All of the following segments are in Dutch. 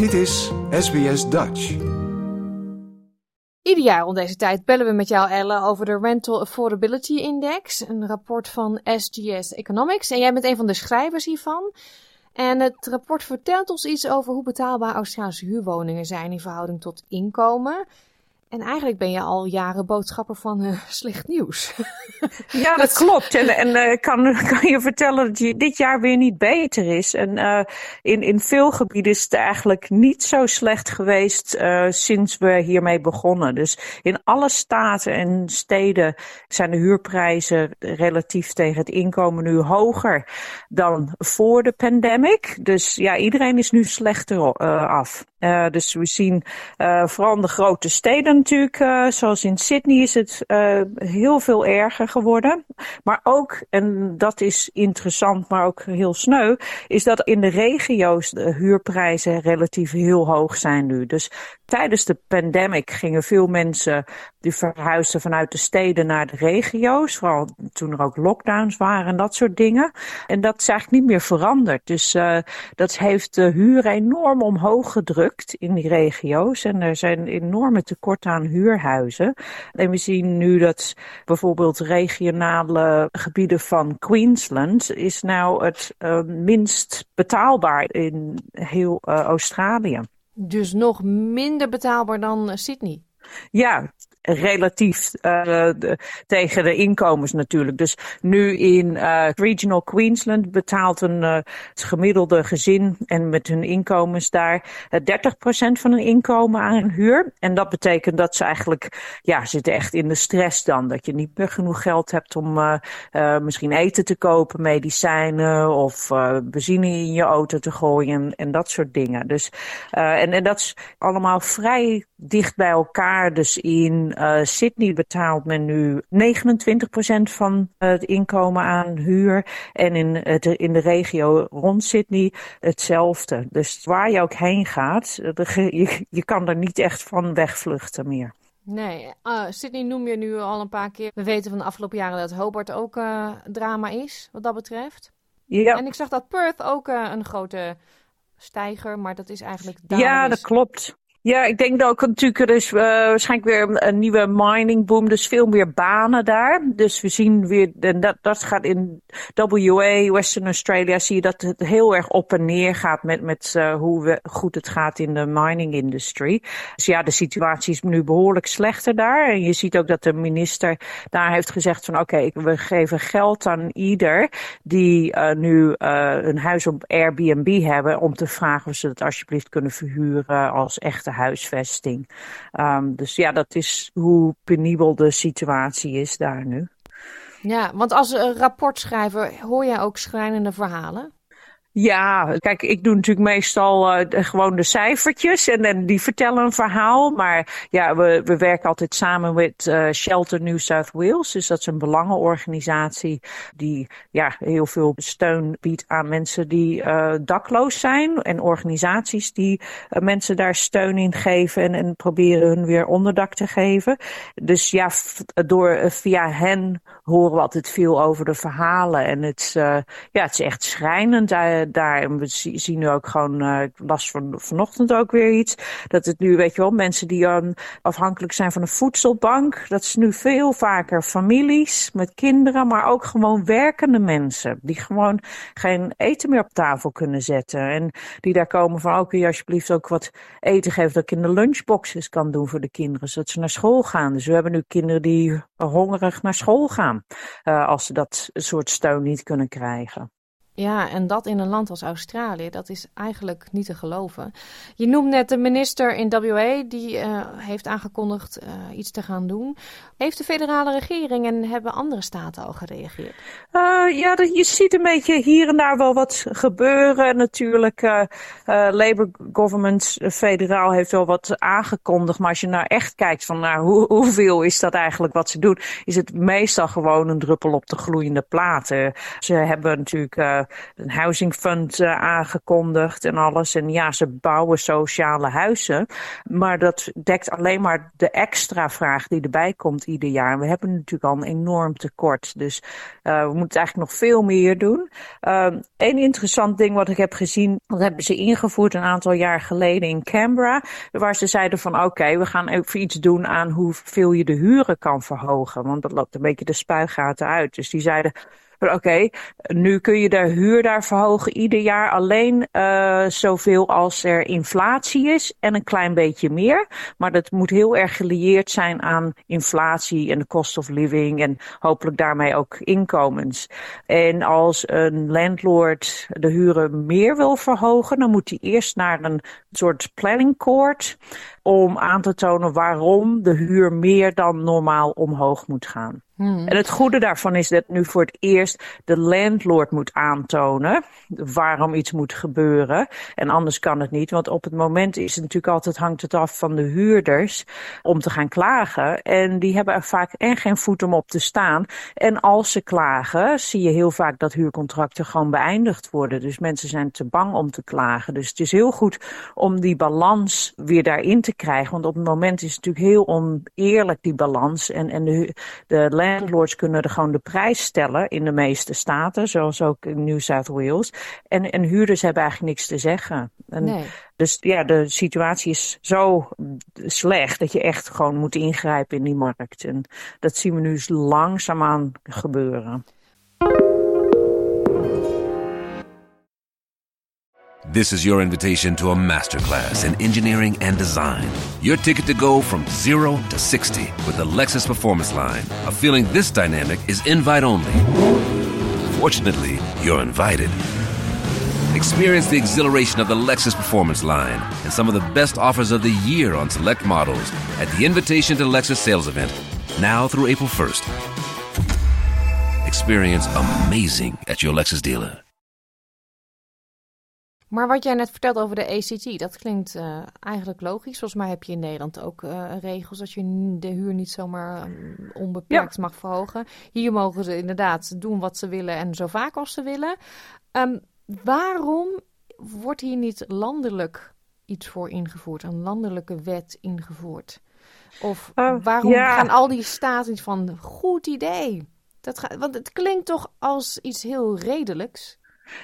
Dit is SBS Dutch. Ieder jaar rond deze tijd bellen we met jou, Elle, over de Rental Affordability Index, een rapport van SGS Economics. En jij bent een van de schrijvers hiervan. En het rapport vertelt ons iets over hoe betaalbaar Australische huurwoningen zijn in verhouding tot inkomen. En eigenlijk ben je al jaren boodschapper van uh, slecht nieuws. ja, dat klopt. En, en uh, kan, kan je vertellen dat je dit jaar weer niet beter is. En uh, in, in veel gebieden is het eigenlijk niet zo slecht geweest sinds we hiermee begonnen. Dus in alle staten en steden zijn de huurprijzen relatief tegen het inkomen nu hoger dan voor de pandemic. Dus ja, iedereen is nu slechter af. dus we zien vooral in de grote steden natuurlijk, uh, zoals in Sydney, is het uh, heel veel erger geworden. Maar ook, en dat is interessant, maar ook heel sneu, is dat in de regio's de huurprijzen relatief heel hoog zijn nu. Dus tijdens de pandemic gingen veel mensen die verhuisden vanuit de steden naar de regio's. Vooral toen er ook lockdowns waren en dat soort dingen. En dat is eigenlijk niet meer veranderd. Dus uh, dat heeft de huur enorm omhoog gedrukt in die regio's. En er zijn enorme tekorten aan huurhuizen. En we zien nu dat bijvoorbeeld regionale gebieden van Queensland is nou het uh, minst betaalbaar in heel uh, Australië. Dus nog minder betaalbaar dan Sydney? Ja, relatief uh, tegen de inkomens natuurlijk. Dus nu in uh, Regional Queensland betaalt een uh, gemiddelde gezin en met hun inkomens daar 30% van hun inkomen aan huur. En dat betekent dat ze eigenlijk, ja, zitten echt in de stress dan. Dat je niet meer genoeg geld hebt om misschien eten te kopen, medicijnen of benzine in je auto te gooien en, en dat soort dingen. Dus, en, en dat is allemaal vrij dicht bij elkaar. Dus in uh, Sydney betaalt men nu 29% van het inkomen aan huur. En in, het, in de regio rond Sydney hetzelfde. Dus waar je ook heen gaat, je, je kan er niet echt van wegvluchten meer. Nee, uh, Sydney noem je nu al een paar keer. We weten van de afgelopen jaren dat Hobart ook uh, drama is, wat dat betreft. Ja. En ik zag dat Perth ook uh, een grote stijger, maar dat is eigenlijk... Ja, dat klopt. Ja, ik denk dat ook natuurlijk er is uh, waarschijnlijk weer een nieuwe mining boom, dus veel meer banen daar. Dus we zien weer, en dat, dat gaat in WA, Western Australia, zie je dat het heel erg op en neer gaat met, met uh, hoe we, goed het gaat in de mining industry. Dus ja, de situatie is nu behoorlijk slechter daar. En je ziet ook dat de minister daar heeft gezegd van oké, we geven geld aan ieder die uh, nu een huis op Airbnb hebben om te vragen of ze het alsjeblieft kunnen verhuren als echte huisvesting. Um, dus ja, dat is hoe penibel de situatie is daar nu. Ja, want als rapportschrijver hoor jij ook schrijnende verhalen? Ja, kijk, ik doe natuurlijk meestal uh, gewoon de cijfertjes en, die vertellen een verhaal. Maar ja, we, we werken altijd samen met uh, Shelter New South Wales. Dus dat is een belangenorganisatie die ja, heel veel steun biedt aan mensen die uh, dakloos zijn. En organisaties die mensen daar steun in geven en, en proberen hun weer onderdak te geven. Dus ja, door, via hen horen we altijd veel over de verhalen. En het, ja, het is echt schrijnend daar. En we zien nu ook gewoon, uh, ik las van, vanochtend ook weer iets, dat het nu, weet je wel, mensen die um, afhankelijk zijn van een voedselbank, dat is nu veel vaker families met kinderen, maar ook gewoon werkende mensen, die gewoon geen eten meer op tafel kunnen zetten. En die daar komen van, ook oh, kun je alsjeblieft ook wat eten geven dat ik in de lunchboxes kan doen voor de kinderen, zodat ze naar school gaan. Dus we hebben nu kinderen die hongerig naar school gaan, uh, als ze dat soort steun niet kunnen krijgen. Ja, en dat in een land als Australië, dat is eigenlijk niet te geloven. Je noemt net de minister in WA, die uh, heeft aangekondigd uh, iets te gaan doen. Heeft de federale regering en hebben andere staten al gereageerd? Uh, ja, je ziet een beetje hier en daar wel wat gebeuren. Natuurlijk, Labour government federaal heeft wel wat aangekondigd. Maar als je nou echt kijkt van nou, hoe, hoeveel is dat eigenlijk wat ze doen, is het meestal gewoon een druppel op de gloeiende platen. Ze hebben natuurlijk een housing fund aangekondigd en alles. En ja, ze bouwen sociale huizen. Maar dat dekt alleen maar de extra vraag die erbij komt ieder jaar. we hebben natuurlijk al een enorm tekort. Dus we moeten eigenlijk nog veel meer doen. Een ehm, interessant ding wat ik heb gezien, dat hebben ze ingevoerd een aantal jaar geleden in Canberra. Waar ze zeiden van oké, we gaan even iets doen aan hoeveel je de huren kan verhogen. Want dat loopt een beetje de spuigaten uit. Dus die zeiden oké, nu kun je de huur daar verhogen ieder jaar alleen uh, zoveel als er inflatie is en een klein beetje meer. Maar dat moet heel erg gelieerd zijn aan inflatie en de cost of living en hopelijk daarmee ook inkomens. En als een landlord de huren meer wil verhogen, dan moet hij eerst naar een soort planning court om aan te tonen waarom de huur meer dan normaal omhoog moet gaan. Hmm. En het goede daarvan is dat nu voor het eerst de landlord moet aantonen waarom iets moet gebeuren. En anders kan het niet, want op het moment is het natuurlijk altijd hangt het af van de huurders om te gaan klagen. En die hebben er vaak en geen voet om op te staan. En als ze klagen, zie je heel vaak dat huurcontracten gewoon beëindigd worden. Dus mensen zijn te bang om te klagen. Dus het is heel goed om die balans weer daarin te krijgen. Want op het moment is het natuurlijk heel oneerlijk die balans. En, en de, de landlords kunnen er gewoon de prijs stellen in de meeste staten, zoals ook in New South Wales. En, en huurders hebben eigenlijk niks te zeggen. En nee. Dus ja, de situatie is zo slecht dat je echt gewoon moet ingrijpen in die markt. En dat zien we nu langzaamaan gebeuren. This is your invitation to a masterclass in engineering and design. Your ticket to go from zero to 60 with the Lexus Performance Line. A feeling this dynamic is invite only. Fortunately, you're invited. Experience the exhilaration of the Lexus Performance Line and some of the best offers of the year on select models at the Invitation to Lexus sales event, now through April 1st. Experience amazing at your Lexus dealer. Maar wat jij net vertelt over de ACT, dat klinkt uh, eigenlijk logisch. Volgens mij heb je in Nederland ook uh, regels dat je de huur niet zomaar um, onbeperkt mag verhogen. Hier mogen ze inderdaad doen wat ze willen en zo vaak als ze willen. Um, waarom wordt hier niet landelijk iets voor ingevoerd, een landelijke wet ingevoerd? Of uh, waarom ja. gaan al die staten van goed idee? Dat gaat, want het klinkt toch als iets heel redelijks.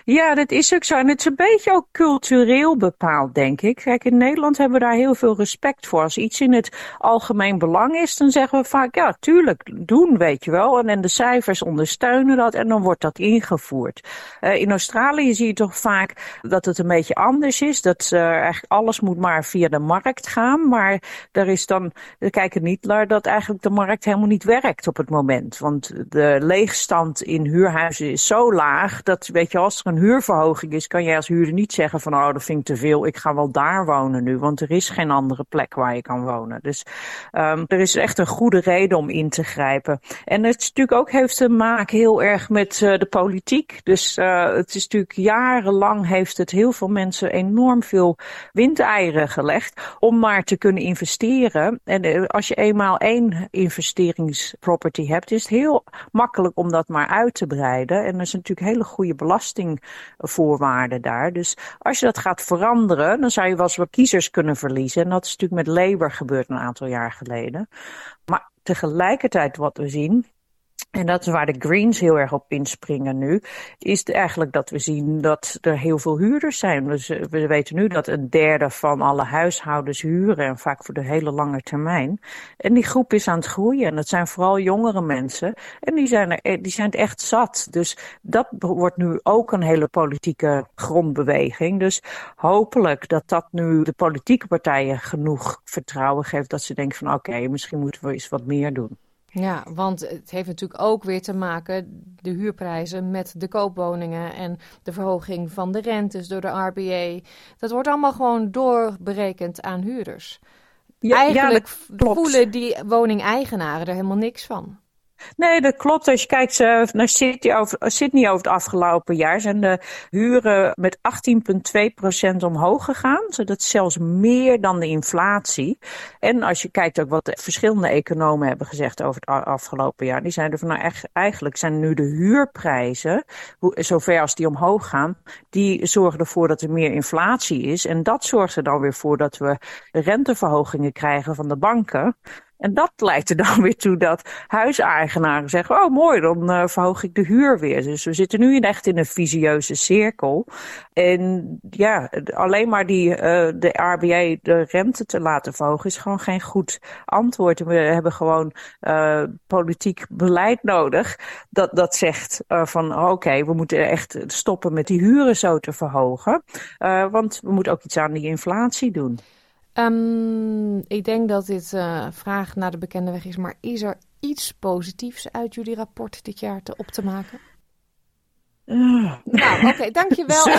Ja, dat is ook zo. En het is een beetje ook cultureel bepaald, denk ik. Kijk, in Nederland hebben we daar heel veel respect voor. Als iets in het algemeen belang is, dan zeggen we vaak, ja, tuurlijk, doen, weet je wel. En, en de cijfers ondersteunen dat en dan wordt dat ingevoerd. Uh, in Australië zie je toch vaak dat het een beetje anders is. Dat uh, eigenlijk alles moet maar via de markt gaan. Maar er is dan, we kijken niet naar dat eigenlijk de markt helemaal niet werkt op het moment. Want de leegstand in huurhuizen is zo laag dat, weet je, als als er een huurverhoging is, kan jij als huurder niet zeggen van oh, dat vind ik te veel, ik ga wel daar wonen nu, want er is geen andere plek waar je kan wonen. Dus um, er is echt een goede reden om in te grijpen. En het natuurlijk ook heeft te maken heel erg met uh, de politiek. Dus uh, het is natuurlijk jarenlang heeft het heel veel mensen enorm veel windeieren gelegd om maar te kunnen investeren. En uh, als je eenmaal één investeringsproperty hebt, is het heel makkelijk om dat maar uit te breiden. En er is natuurlijk hele goede belasting belastingvoorwaarden daar. Dus als je dat gaat veranderen, dan zou je wel eens wat kiezers kunnen verliezen. En dat is natuurlijk met Labour gebeurd een aantal jaar geleden. Maar tegelijkertijd wat we zien, en dat is waar de Greens heel erg op inspringen nu, is eigenlijk dat we zien dat er heel veel huurders zijn. We weten nu dat een derde van alle huishoudens huren en vaak voor de hele lange termijn. En die groep is aan het groeien en dat zijn vooral jongere mensen en die zijn, er, die zijn het echt zat. Dus dat wordt nu ook een hele politieke grondbeweging. Dus hopelijk dat dat nu de politieke partijen genoeg vertrouwen geeft dat ze denken van oké, misschien moeten we eens wat meer doen. Ja, want het heeft natuurlijk ook weer te maken, de huurprijzen, met de koopwoningen en de verhoging van de rentes door de RBA. Dat wordt allemaal gewoon doorberekend aan huurders. Ja, Eigenlijk voelen die woningeigenaren er helemaal niks van. Nee, dat klopt. Als je kijkt naar Sydney over, Sydney over het afgelopen jaar zijn de huren met 18,2% omhoog gegaan. Dat is zelfs meer dan de inflatie. En als je kijkt ook wat de verschillende economen hebben gezegd over het afgelopen jaar. Die zijn er van nou echt, eigenlijk zijn nu de huurprijzen, zover als die omhoog gaan, die zorgen ervoor dat er meer inflatie is. En dat zorgt er dan weer voor dat we renteverhogingen krijgen van de banken. En dat leidt er dan weer toe dat huiseigenaren zeggen: Oh, mooi, dan uh, verhoog ik de huur weer. Dus we zitten nu echt in een visieuze cirkel. En ja, alleen maar die, uh, de RBA de rente te laten verhogen is gewoon geen goed antwoord. We hebben gewoon uh, politiek beleid nodig dat, dat zegt van: Oké, okay, we moeten echt stoppen met die huren zo te verhogen. want we moeten ook iets aan die inflatie doen. Um, ik denk dat dit uh, vraag naar de bekende weg is, maar is er iets positiefs uit jullie rapport dit jaar te op te maken? Uh. Nou, oké, okay, dankjewel.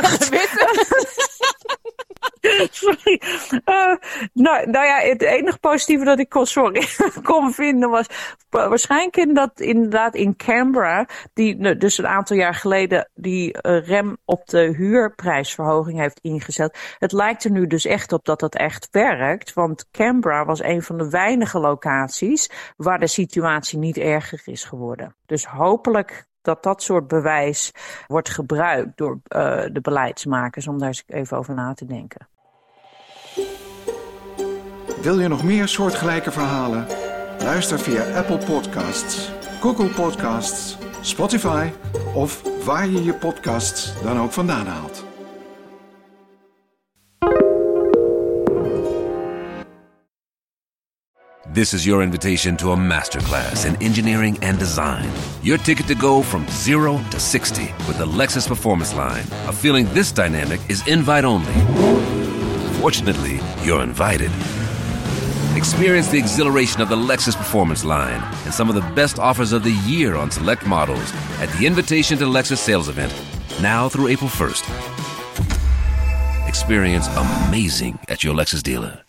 sorry. Uh, nou, nou ja, het enige positieve dat ik kon, sorry, kon vinden was waarschijnlijk in dat inderdaad in Canberra, die dus een aantal jaar geleden die rem op de huurprijsverhoging heeft ingezet. Het lijkt er nu dus echt op dat dat echt werkt, want Canberra was een van de weinige locaties waar de situatie niet erger is geworden. Dus hopelijk dat dat soort bewijs wordt gebruikt door uh, de beleidsmakers om daar eens even over na te denken. Wil je nog meer soortgelijke verhalen? Luister via Apple Podcasts, Google Podcasts, Spotify of waar je je podcasts dan ook vandaan haalt. This is your invitation to a masterclass in engineering and design. Your ticket to go from zero to 60 with the Lexus Performance Line. A feeling this dynamic is invite only. Fortunately, you're invited. Experience the exhilaration of the Lexus Performance line and some of the best offers of the year on select models at the Invitation to Lexus sales event, now through April 1st. Experience amazing at your Lexus dealer.